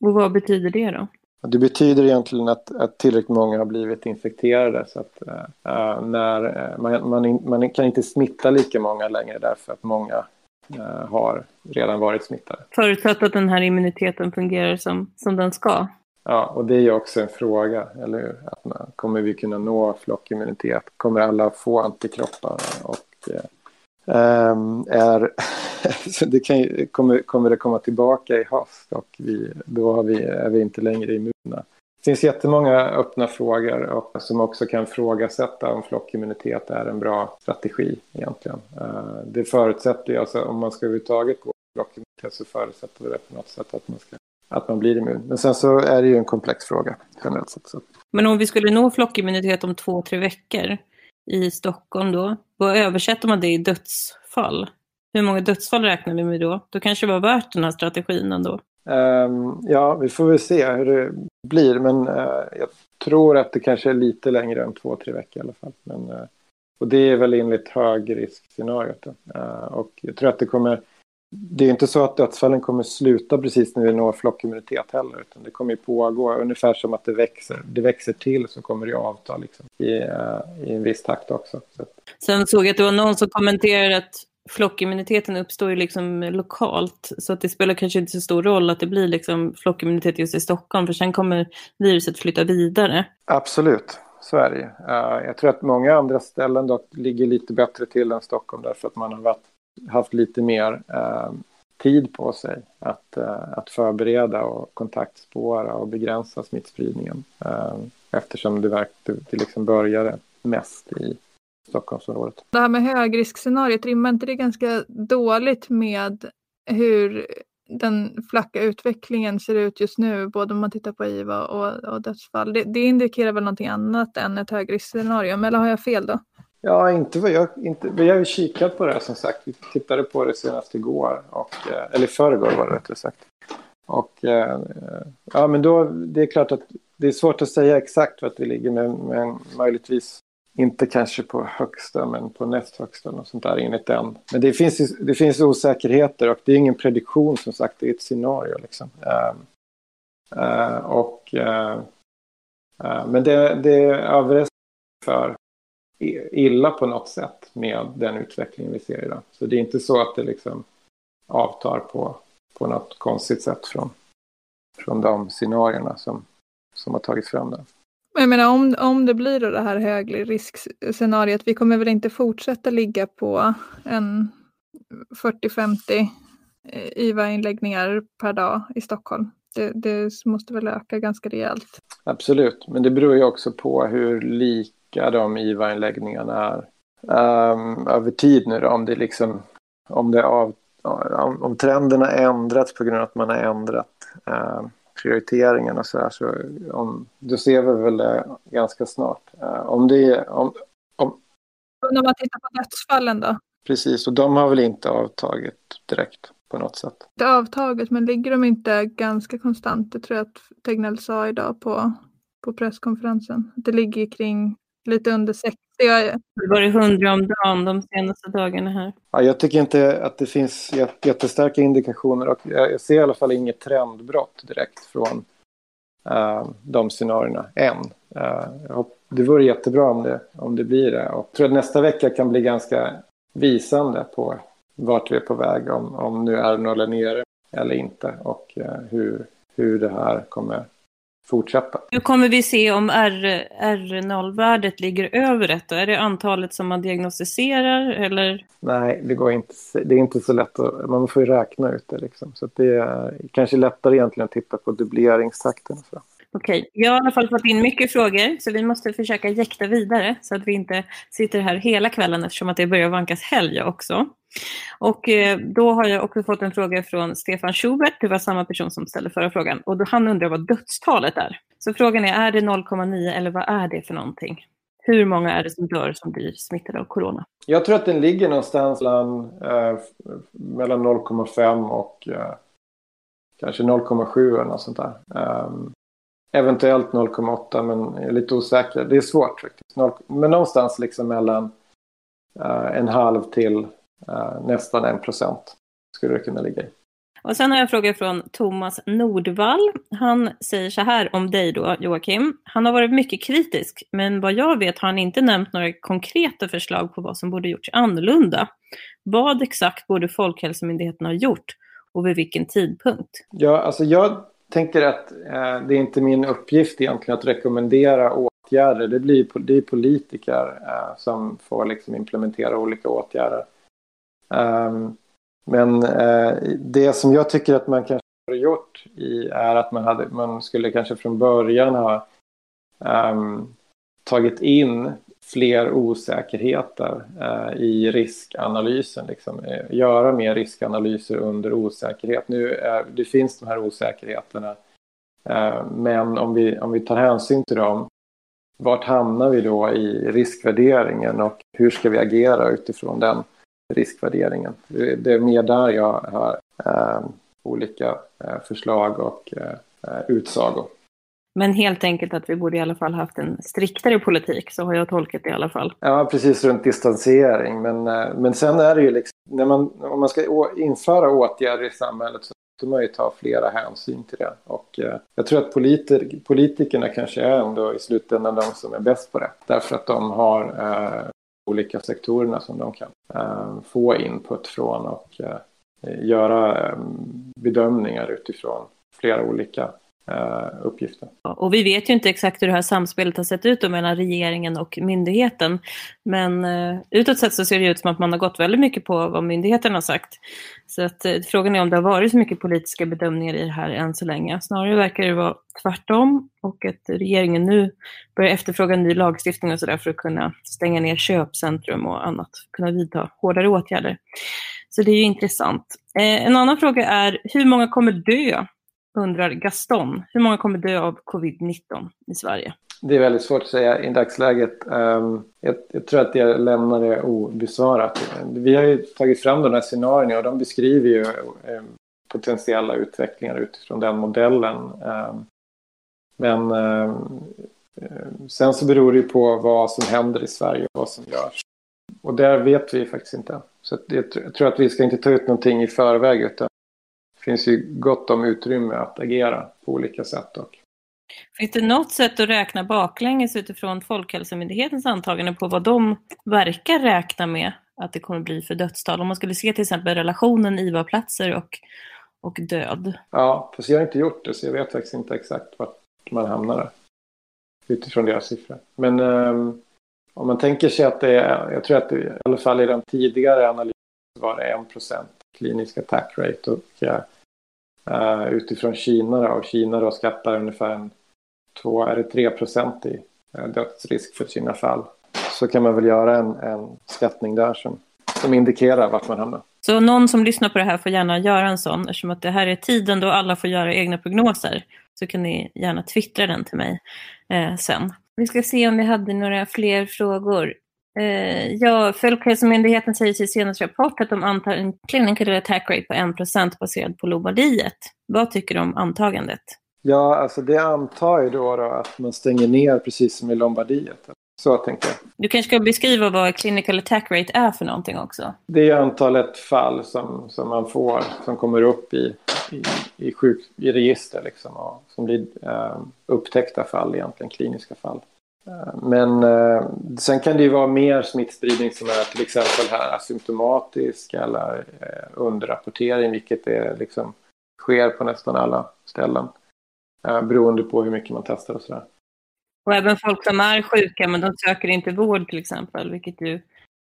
Och vad betyder det då? Det betyder egentligen att, att tillräckligt många har blivit infekterade. Så att, uh, när, uh, man, man, man, kan inte smitta lika många längre därför att många uh, har redan varit smittade. Förutsatt att den här immuniteten fungerar som, som den ska. Ja, och det är ju också en fråga, eller hur? Att man, kommer vi kunna nå flockimmunitet? Kommer alla få antikroppar? Och, Ehm, är, <laughs> det kan, kommer, kommer det komma tillbaka i höst och vi, då har vi, är vi inte längre immuna. Det finns jättemånga öppna frågor och, som också kan frågasätta om flockimmunitet är en bra strategi egentligen. Uh, det förutsätter ju, alltså, om man ska överhuvudtaget gå flockimmunitet så förutsätter det på något sätt att man ska att man blir immun. Men sen så är det ju en komplex fråga generellt sett. Så. Men om vi skulle nå flockimmunitet om två, tre veckor i Stockholm då, vad översätter man det i dödsfall? Hur många dödsfall räknar vi med då? Då kanske det var värt den här strategin ändå. Um, ja, vi får väl se hur det blir. Men uh, jag tror att det kanske är lite längre än två, tre veckor i alla fall. Men, uh, och det är väl enligt högriskscenariot. Uh, och jag tror att det kommer det är inte så att dödsfallen kommer sluta precis när vi når flockimmunitet heller. Utan det kommer ju pågå ungefär som att det växer. Det växer till så kommer det avta liksom, i, uh, i en viss takt också. Så. Sen såg jag att det var någon som kommenterade att flockimmuniteten uppstår ju liksom lokalt. Så att det spelar kanske inte så stor roll att det blir liksom flockimmunitet just i Stockholm. För sen kommer viruset flytta vidare. Absolut, så är det uh, Jag tror att många andra ställen dock ligger lite bättre till än Stockholm. Därför att man har varit haft lite mer eh, tid på sig att, eh, att förbereda och kontaktspåra och begränsa smittspridningen. Eh, eftersom det, verk, det, det liksom började mest i Stockholmsområdet. Det här med högriskscenariot, rimmar inte det ganska dåligt med hur den flacka utvecklingen ser ut just nu, både om man tittar på IVA och, och dödsfall. Det, det indikerar väl någonting annat än ett högriskscenario, eller har jag fel då? Ja, inte vad jag, inte, vi har ju kikat på det här som sagt. Vi tittade på det senast igår, och, eh, eller eller förrgår var det rättare sagt. Och eh, ja, men då, det är klart att det är svårt att säga exakt vart vi ligger, men, men möjligtvis inte kanske på högsta, men på näst högsta och sånt där enligt den. Men det finns, det finns osäkerheter och det är ingen prediktion som sagt, det är ett scenario liksom. Uh, uh, och, uh, men det, det är överraskande för illa på något sätt med den utveckling vi ser idag. Så det är inte så att det liksom avtar på, på något konstigt sätt från, från de scenarierna som, som har tagits fram där. Jag menar om, om det blir då det här högre riskscenariot, vi kommer väl inte fortsätta ligga på en 40-50 IVA-inläggningar per dag i Stockholm. Det, det, måste väl öka ganska rejält. Absolut, men det beror ju också på hur lik vilka de IVA-inläggningarna är um, över tid nu då, om det liksom om det av, om, om trenden har ändrats på grund av att man har ändrat uh, prioriteringen och så här så om, då ser vi väl det ganska snart. Uh, om det om, om när man tittar på dödsfallen då? Precis, och de har väl inte avtagit direkt på något sätt. Det avtaget, men ligger de inte ganska konstant? Det tror jag att Tegnell sa idag på, på presskonferensen. Det ligger kring lite under 60. Det var det 100 om dagen de senaste dagarna här. Ja, jag tycker inte att det finns jättestarka indikationer och jag ser i alla fall inget trendbrott direkt från uh, de scenarierna än. Uh, det vore jättebra om det, om det blir det. Och jag tror att nästa vecka kan bli ganska visande på vart vi är på väg, om, om nu är några nere eller inte och uh, hur, hur det här kommer fortsätta. Hur kommer vi se om R0-värdet ligger över ett? Är det antalet som man diagnostiserar eller? Nej, det, går inte, det är inte så lätt. Att, man får ju räkna ut det. Liksom. Så det är kanske lättare egentligen att titta på dubbleringstakten. Så. Okej, jag har i alla fall fått in mycket frågor så vi måste försöka jäkta vidare så att vi inte sitter här hela kvällen eftersom att det börjar vankas helg också. Och eh, då har jag också fått en fråga från Stefan Schubert, det var samma person som ställde förra frågan, och då han undrar vad dödstalet är. Så frågan är, är det 0,9 eller vad är det för någonting? Hur många är det som dör som blir smittade av corona? Jag tror att den ligger någonstans eh, mellan, eh, mellan 0,5 och eh, kanske 0,7 eller något sånt där. Um, eventuellt 0,8 men jag är lite osäker. Det är svårt faktiskt. 0, men någonstans liksom mellan uh, en halv till uh, nästan en procent skulle det kunna ligga i. Och sen har jag frågor från Thomas Nordvall. Han säger så här om dig då, Joakim. Han har varit mycket kritisk, men vad jag vet har han inte nämnt några konkreta förslag på vad som borde gjorts annorlunda. Vad exakt borde Folkhälsomyndigheten ha gjort och vid vilken tidpunkt? Ja, alltså jag tänker att eh, det är inte min uppgift egentligen att rekommendera åtgärder. Det blir det är politiker eh, som får liksom implementera olika åtgärder. Um, men eh, det som jag tycker att man kanske har gjort i, är att man, hade, man skulle kanske från början ha um, tagit in fler osäkerheter eh, i riskanalysen. Liksom. Eh, göra mer riskanalyser under osäkerhet. Nu är, det finns de här osäkerheterna. Eh, men om vi, om vi tar hänsyn till dem, vart hamnar vi då i riskvärderingen och hur ska vi agera utifrån den? riskvärderingen. Det är mer där jag har eh, olika eh, förslag och eh, utsagor. Men helt enkelt att vi borde i alla fall haft en striktare politik, så har jag tolkat det i alla fall. Ja, precis runt distansering. Men, eh, men sen är det ju liksom, när man, om man ska införa åtgärder i samhället så måste man ju ta flera hänsyn till det. Och eh, jag tror att politer, politikerna kanske är ändå i slutändan de som är bäst på det. Därför att de har eh, olika sektorerna som de kan eh, få input från och eh, göra eh, bedömningar utifrån flera olika Eh, uppgifter. Och vi vet ju inte exakt hur det här samspelet har sett ut mellan regeringen och myndigheten. Men eh, utåt sett så ser det ut som att man har gått väldigt mycket på vad myndigheten har sagt. Så att, eh, frågan är om det har varit så mycket politiska bedömningar i det här än så länge. Snarare verkar det vara tvärtom och att regeringen nu börjar efterfråga ny lagstiftning och sådär för att kunna stänga ner köpcentrum och annat, kunna vidta hårdare åtgärder. Så det är ju intressant. En annan fråga är, hur många kommer dö? Undrar Gaston. Hur många kommer dö av covid-19 i Sverige? Det är väldigt svårt att säga i dagsläget. Ehm, jag, jag, tror att jag lämnar det obesvarat. Vi har ju tagit fram de här scenarierna och de beskriver ju ehm, potentiella utvecklingar utifrån den modellen. Ehm, men sen så beror det ju på vad som händer i Sverige och vad som görs. Och där vet vi faktiskt inte. Så jag tror att vi ska inte ta ut någonting i förväg utan finns ju gott om utrymme att agera på olika sätt. Och... Finns det något sätt att räkna baklänges utifrån Folkhälsomyndighetens antagande på vad de verkar räkna med att det kommer bli för dödstal? Om man skulle se till exempel relationen IVA-platser och, och död. Ja, fast jag har inte gjort det så jag vet faktiskt inte exakt vart man hamnar. Utifrån deras siffror. Men um, om man tänker sig att det är, jag tror att det, i alla fall i den tidigare analysen var det 1% klinisk attack rate. Och uh, utifrån Kina då, och Kina då skattar ungefär en, två, är det 3% i eh, dödsrisk för sina fall. Så kan man väl göra en, en skattning där som, som indikerar vart man hamnar. Så någon som lyssnar på det här får gärna göra en sån eftersom att det här är tiden då alla får göra egna prognoser så kan ni gärna twittra den till mig eh, sen. Vi ska se om vi hade några fler frågor. Eh, ja, Folkhälsomyndigheten säger i sin senaste rapport att de antar en clinical attack rate på 1% baserad på Lombardiet. Vad tycker du om antagandet? Ja, alltså det antar ju då, då att man stänger ner precis som i Lombardiet. Så tänker jag. Du kanske ska beskriva vad clinical attack rate är för någonting också? Det är antalet fall som, som man får som kommer upp i, i, i, sjuk, i register liksom, och som blir eh, upptäckta fall egentligen, kliniska fall. Men eh, sen kan det ju vara mer smittspridning som är till exempel här asymptomatisk eller eh, underrapportering vilket är, liksom, sker på nästan alla ställen. Eh, beroende på hur mycket man testar och sådär. Och även folk som är sjuka men de söker inte vård till exempel, vilket ju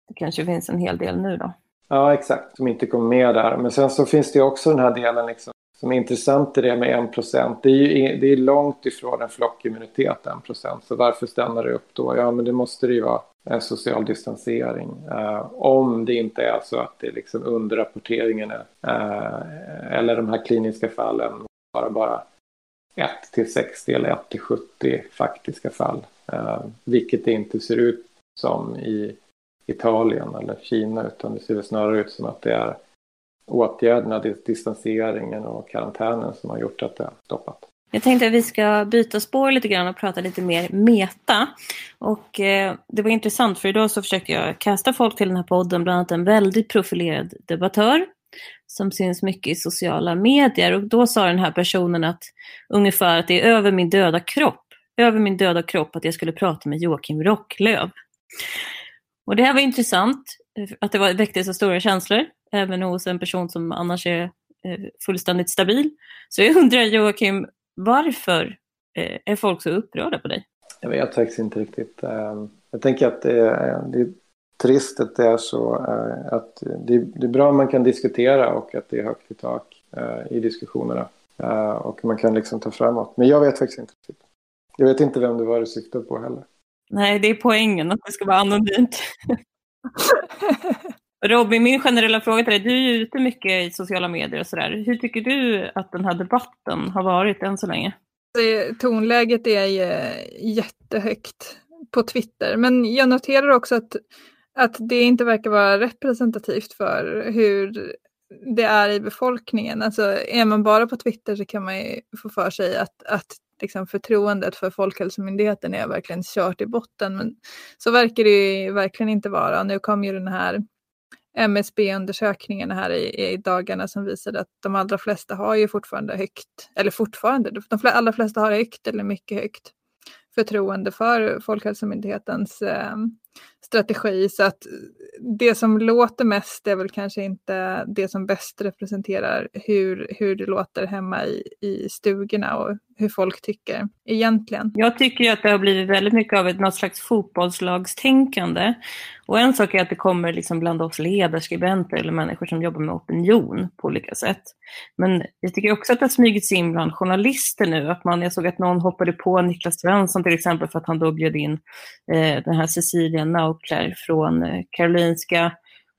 det kanske finns en hel del nu då. Ja, exakt, som inte kommer med där. Men sen så finns det också den här delen liksom, som är intressant i det med 1 procent. Det är ju det är långt ifrån en flockimmunitet 1 procent. Så varför stannar det upp då? Ja, men det måste det ju vara en social distansering. Eh, om det inte är så att det är liksom underrapporteringen eh, eller de här kliniska fallen bara, bara 1 till 60 eller 1 till 70 faktiska fall. eh, vilket det inte ser ut som i Italien eller Kina utan det ser snarare ut som att det är åtgärderna, distanseringen och karantänen som har gjort att det har stoppat. Jag tänkte att vi ska byta spår lite grann och prata lite mer meta. Och eh, det var intressant för idag så försökte jag kasta folk till den här podden, bland annat en väldigt profilerad debattör som syns mycket i sociala medier. Och då sa den här personen att ungefär att det är över min döda kropp, över min döda kropp att jag skulle prata med Joakim Rocklöv. Och det här var intressant, att det väckte så stora känslor, även hos en person som annars är eh, fullständigt stabil. Så jag undrar Joakim, varför eh, är folk så upprörda på dig? Jag vet faktiskt inte riktigt. Ehm, jag tänker att det är, det är trist att det är så. Eh, att det är bra om man kan diskutera och att det är högt i tak i diskussionerna. Och man kan liksom ta framåt. Men jag vet faktiskt inte riktigt. Jag vet inte vem det var du syftade på heller. Nej, det är poängen att det ska vara anonymt. <laughs> Robin, min generella fråga till dig, du är ju ute mycket i sociala medier och sådär. Hur tycker du att den här debatten har varit än så länge? Alltså, tonläget är jättehögt på Twitter, men jag noterar också att, att det inte verkar vara representativt för hur det är i befolkningen. Alltså är man bara på Twitter så kan man ju få för sig att, att liksom förtroendet för Folkhälsomyndigheten är verkligen kört i botten. Men så verkar det ju verkligen inte vara. Nu kom ju den här MSB-undersökningen här i, i, dagarna som visade att de allra flesta har ju fortfarande högt, eller fortfarande, de allra flesta har högt eller mycket högt förtroende för Folkhälsomyndighetens eh, strategi. Så att det som låter mest är väl kanske inte det som bäst representerar hur, hur det låter hemma i, i stugorna och hur folk tycker egentligen. Jag tycker att det har blivit väldigt mycket av ett något slags fotbollslagstänkande. Och en sak är att det kommer liksom bland oss ledarskribenter eller människor som jobbar med opinion på olika sätt. Men jag tycker också att det har smugits in bland journalister nu. Att man, jag såg att någon hoppade på Niklas Svensson till exempel för att han då bjöd in eh, den här Cecilia Naukler från eh, Karolinska.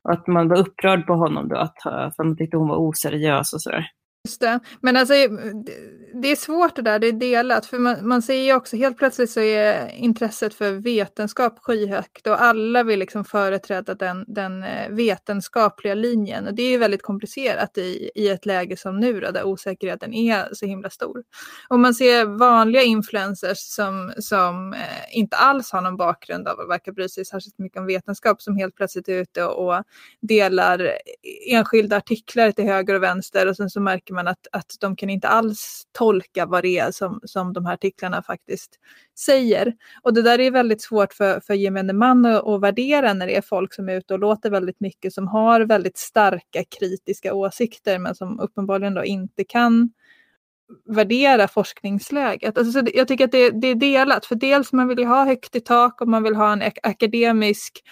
Och att man var upprörd på honom då, att, eh, för att man tyckte hon var oseriös och sådär. Just det. Men alltså, eh, det är svårt det där, det är delat. För man, man ser ju också, helt plötsligt så är intresset för vetenskap skyhögt och alla vill liksom företräda den, den eh, vetenskapliga linjen. Och det är ju väldigt komplicerat i, i ett läge som nu då, där osäkerheten är så himla stor. Och man ser vanliga influencers som, som eh, inte alls har någon bakgrund av att verka bry sig särskilt mycket om vetenskap som helt plötsligt är ute och delar enskilda artiklar till höger och vänster och sen så märker man att, att de kan inte alls tolka vad det är som, som de här artiklarna faktiskt säger. Och det där är väldigt svårt för, för gemene man att, att värdera när det är folk som är ute och låter väldigt mycket, som har väldigt starka kritiska åsikter men som uppenbarligen då inte kan värdera forskningsläget. Alltså, jag tycker att det, det, är delat, för dels man vill ju ha högt i tak och man vill ha en akademisk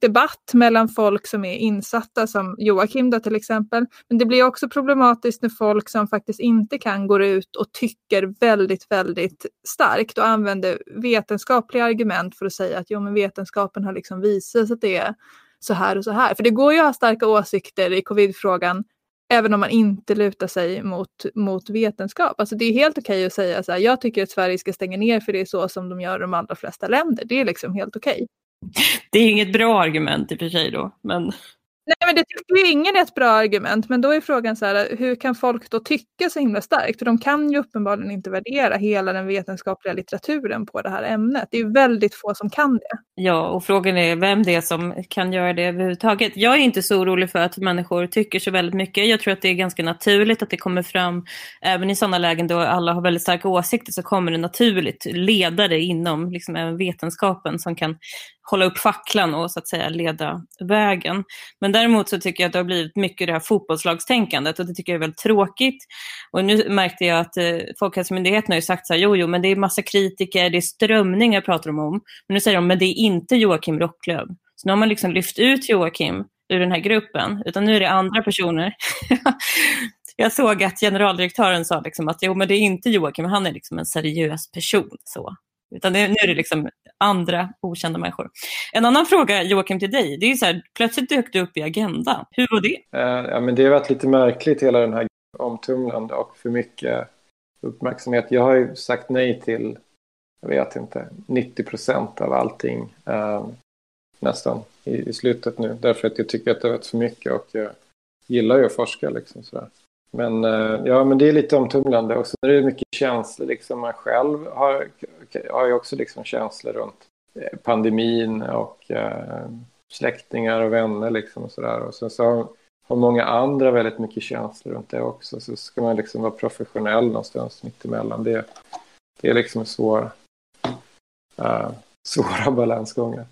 debatt mellan folk som är insatta, som Joakim då till exempel. Men det blir också problematiskt när folk som faktiskt inte kan går ut och tycker väldigt, väldigt starkt och använder vetenskapliga argument för att säga att jo, men vetenskapen har liksom visat att det är så här och så här. För det går ju att ha starka åsikter i covidfrågan även om man inte lutar sig mot, mot vetenskap. Alltså det är helt okej att säga så här, jag tycker att Sverige ska stänga ner för det är så som de gör i de allra flesta länder. Det är liksom helt okej. <laughs> Det är inget bra argument i och för sig då, men Nej, men det tycker ju ingen är ett bra argument, men då är frågan så här, hur kan folk då tycka så himla starkt? För de kan ju uppenbarligen inte värdera hela den vetenskapliga litteraturen på det här ämnet. Det är väldigt få som kan det. Ja, och frågan är vem det är som kan göra det överhuvudtaget. Jag är inte så orolig för att människor tycker så väldigt mycket. Jag tror att det är ganska naturligt att det kommer fram, även i sådana lägen då alla har väldigt starka åsikter, så kommer det naturligt ledare inom liksom, även vetenskapen som kan hålla upp facklan och så att säga leda vägen. Men däremot så tycker jag att det har blivit mycket det här fotbollslagstänkandet och det tycker jag är väldigt tråkigt. Och nu märkte jag att eh, Folkhälsomyndigheten har ju sagt så här, jo, jo, men det är massa kritiker, det är strömningar pratar de om. Men nu säger de, men det är inte Joakim Rocklöv. Så nu har man liksom lyft ut Joakim ur den här gruppen, utan nu är det andra personer. <laughs> jag såg att generaldirektören sa liksom att jo, men det är inte Joakim, han är liksom en seriös person. Så. Utan det, nu är det liksom andra okända människor. En annan fråga Joakim till dig, det är så här, plötsligt dök du upp i Agenda. Hur var det? Uh, ja, men det har varit lite märkligt hela den här omtumlande och för mycket uppmärksamhet. Jag har ju sagt nej till, jag vet inte, 90 procent av allting uh, nästan i, i, slutet nu. Därför att jag tycker att det har varit för mycket och jag gillar ju att forska liksom sådär. Men, uh, ja, men det är lite omtumlande och sen är det mycket känslor liksom man själv har har ju också liksom känslor runt eh, pandemin och eh, släktingar och vänner liksom och sådär. Och sen så har många andra väldigt mycket känslor runt det också. Så ska man liksom vara professionell någonstans mittemellan. Det, det är liksom svår, uh, <laughs> svåra balansgångar.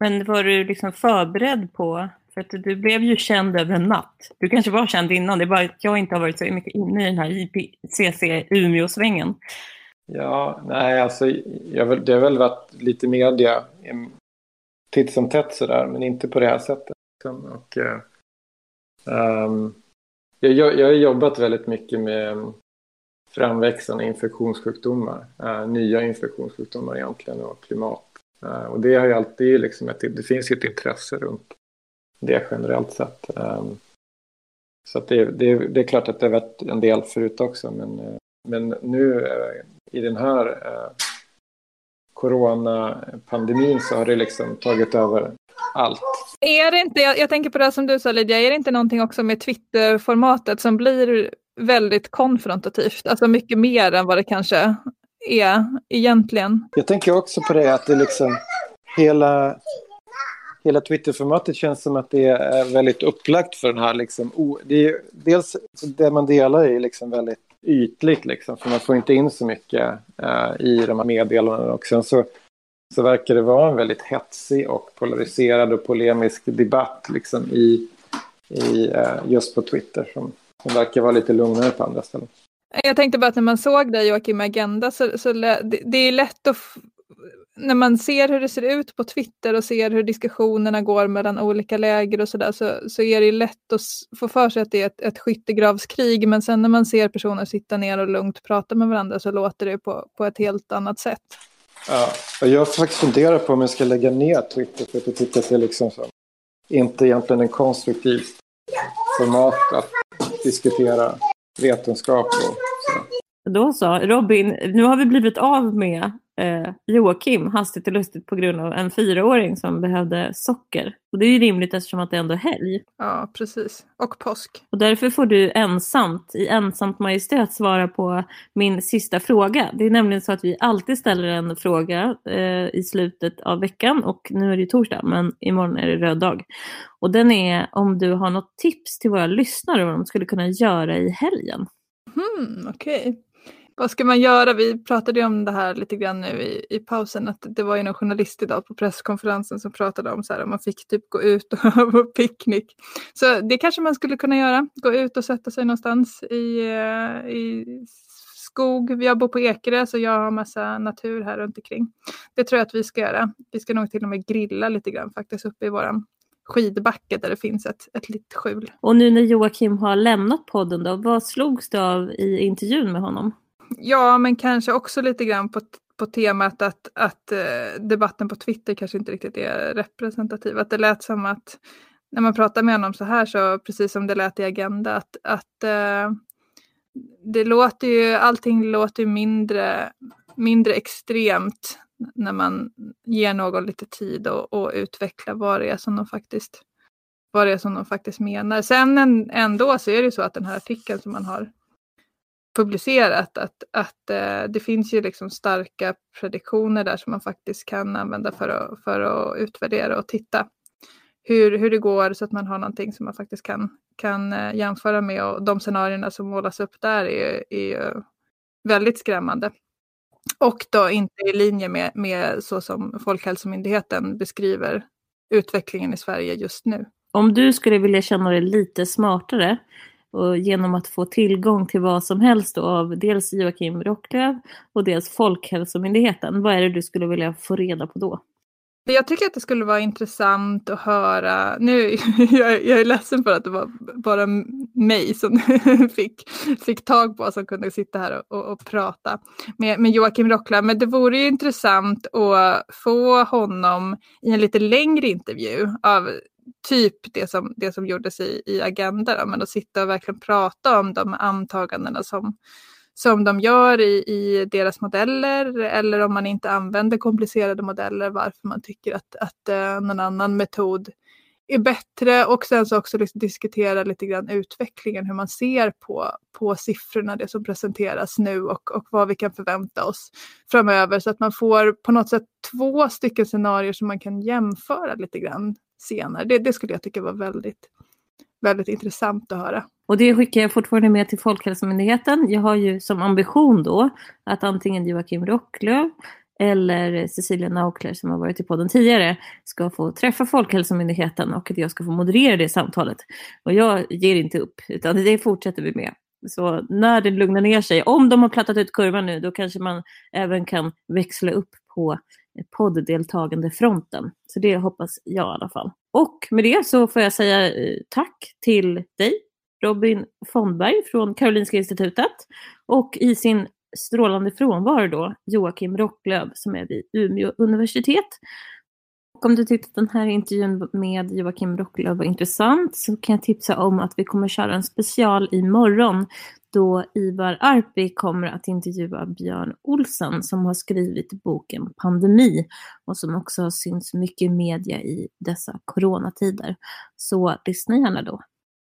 Men var du liksom förberedd på, för att du blev ju känd över en natt. Du kanske var känd innan, det är bara att jag inte har varit så mycket inne i den här IPCC Umeå-svängen. Ja, nej alltså jag, det har väl varit lite media titt som tätt sådär, men inte på det här sättet. Liksom. Och, um, jag, jag har jobbat väldigt mycket med ehm, framväxande infektionssjukdomar, uh, nya infektionssjukdomar egentligen och klimat. Uh, och det har ju alltid liksom ett, det finns ju ett intresse runt det generellt sett. Um, så det, det, det, är klart att det har varit en del förut också, men, uh, men nu i den här uh, coronapandemin så har det liksom tagit över allt. Är det inte, jag, jag tänker på det som du sa Lydia, är det inte någonting också med Twitter-formatet som blir väldigt konfrontativt? Alltså mycket mer än vad det kanske är egentligen. Jag tänker också på det att det liksom hela, hela Twitter-formatet känns som att det är väldigt upplagt för den här liksom, det är, dels det man delar är liksom väldigt ytligt liksom, för man får inte in så mycket eh, i de här meddelandena. Och sen så, så verkar det vara en väldigt hetsig och polariserad och polemisk debatt liksom, i, i, eh, just på Twitter som, som verkar vara lite lugnare på andra ställen. Jag tänkte bara att när man såg dig Joakim Agenda så, så det, det är lätt att när man ser hur det ser ut på Twitter och ser hur diskussionerna går mellan olika läger och sådär så, så är det lätt att få för sig att det är ett, ett skyttegravskrig men sen när man ser personer sitta ner och lugnt prata med varandra så låter det på, på ett helt annat sätt. Ja, jag har faktiskt funderat på om jag ska lägga ner Twitter för att jag tycker att det är liksom så, inte egentligen en konstruktiv format att diskutera vetenskap och så. Då så, Robin, nu har vi blivit av med eh, Joakim hastigt och lustigt på grund av en fyraåring som behövde socker. Och det är ju rimligt eftersom att det ändå är helg. Ja, precis. Och påsk. Och därför får du ensamt, i ensamt majestät, svara på min sista fråga. Det är nämligen så att vi alltid ställer en fråga eh, i slutet av veckan och nu är det ju torsdag, men imorgon är det röd dag. Och den är om du har något tips till våra lyssnare vad de skulle kunna göra i helgen. Hmm, Okej. Okay. Vad ska man göra? Vi pratade ju om det här lite grann nu i, i pausen, att det var ju någon journalist idag på presskonferensen som pratade om så här, om man fick typ gå ut och <laughs> på picknick. Så det kanske man skulle kunna göra, gå ut och sätta sig någonstans i, eh, i skog. Jag bor på Ekerö så jag har massa natur här runt omkring. Det tror jag att vi ska göra. Vi ska nog till och med grilla lite grann faktiskt uppe i våran skidbacke där det finns ett, ett litet skjul. Och nu när Joakim har lämnat podden då, vad slogs du av i intervjun med honom? Ja, men kanske också lite grann på, på temat att, att eh, debatten på Twitter kanske inte riktigt är representativ. Att det lät som att när man pratar med honom så här så precis som det lät i Agenda att, att eh, det låter ju, allting låter ju mindre, mindre extremt när man ger någon lite tid och, och utveckla vad det är som de faktiskt vad det är som de faktiskt menar. Sen ändå så är det ju så att den här artikeln som man har publicerat att, att eh, det finns ju liksom starka prediktioner där som man faktiskt kan använda för att, för att utvärdera och titta hur, hur det går så att man har någonting som man faktiskt kan, kan eh, jämföra med och de scenarierna som målas upp där är, är väldigt skrämmande. Och då inte i linje med, med så som Folkhälsomyndigheten beskriver utvecklingen i Sverige just nu. Om du skulle vilja känna dig lite smartare, och genom att få tillgång till vad som helst av dels Joakim Rocklöv och dels Folkhälsomyndigheten. Vad är det du skulle vilja få reda på då? Jag tycker att det skulle vara intressant att höra, nu <laughs> jag, jag är ledsen för att det var bara mig som <laughs> fick, fick tag på som kunde sitta här och, och, och prata med, med Joakim Rocklöv, men det vore ju intressant att få honom i en lite längre intervju av typ det som, det som gjordes i, i Agenda, då, men att sitta och verkligen prata om de antagandena som, som de gör i, i deras modeller eller om man inte använder komplicerade modeller varför man tycker att, att uh, någon annan metod är bättre. Och sen så också liksom diskutera lite grann utvecklingen, hur man ser på, på siffrorna, det som presenteras nu och, och vad vi kan förvänta oss framöver. Så att man får på något sätt två stycken scenarier som man kan jämföra lite grann senare. Det, det skulle jag tycka var väldigt, väldigt intressant att höra. Och det skickar jag fortfarande med till Folkhälsomyndigheten. Jag har ju som ambition då att antingen Joakim Rocklöv eller Cecilia Naukler som har varit i podden tidigare ska få träffa Folkhälsomyndigheten och att jag ska få moderera det samtalet. Och jag ger inte upp, utan det fortsätter vi med. Så när det lugnar ner sig, om de har plattat ut kurvan nu, då kanske man även kan växla upp på podddeltagande fronten. Så det hoppas jag i alla fall. Och med det så får jag säga eh, tack till dig, Robin Fondberg från Karolinska Institutet och i sin strålande frånvaro då Joakim Rocklöv som är vid Umeå universitet. Och om du tyckte att den här intervjun med Joakim Rocklöv var intressant så kan jag tipsa om att vi kommer köra en special imorgon då Ivar Arpi kommer att intervjua Björn Olsen som har skrivit boken Pandemi och som också har synts mycket i media i dessa coronatider. Så lyssna gärna då.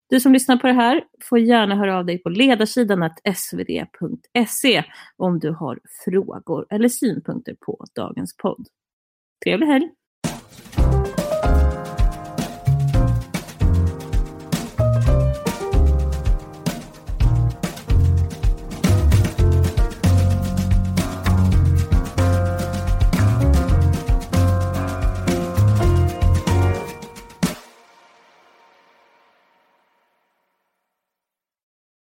Du som lyssnar på det här får gärna höra av dig på ledarsidan svd.se om du har frågor eller synpunkter på dagens podd. Trevlig helg!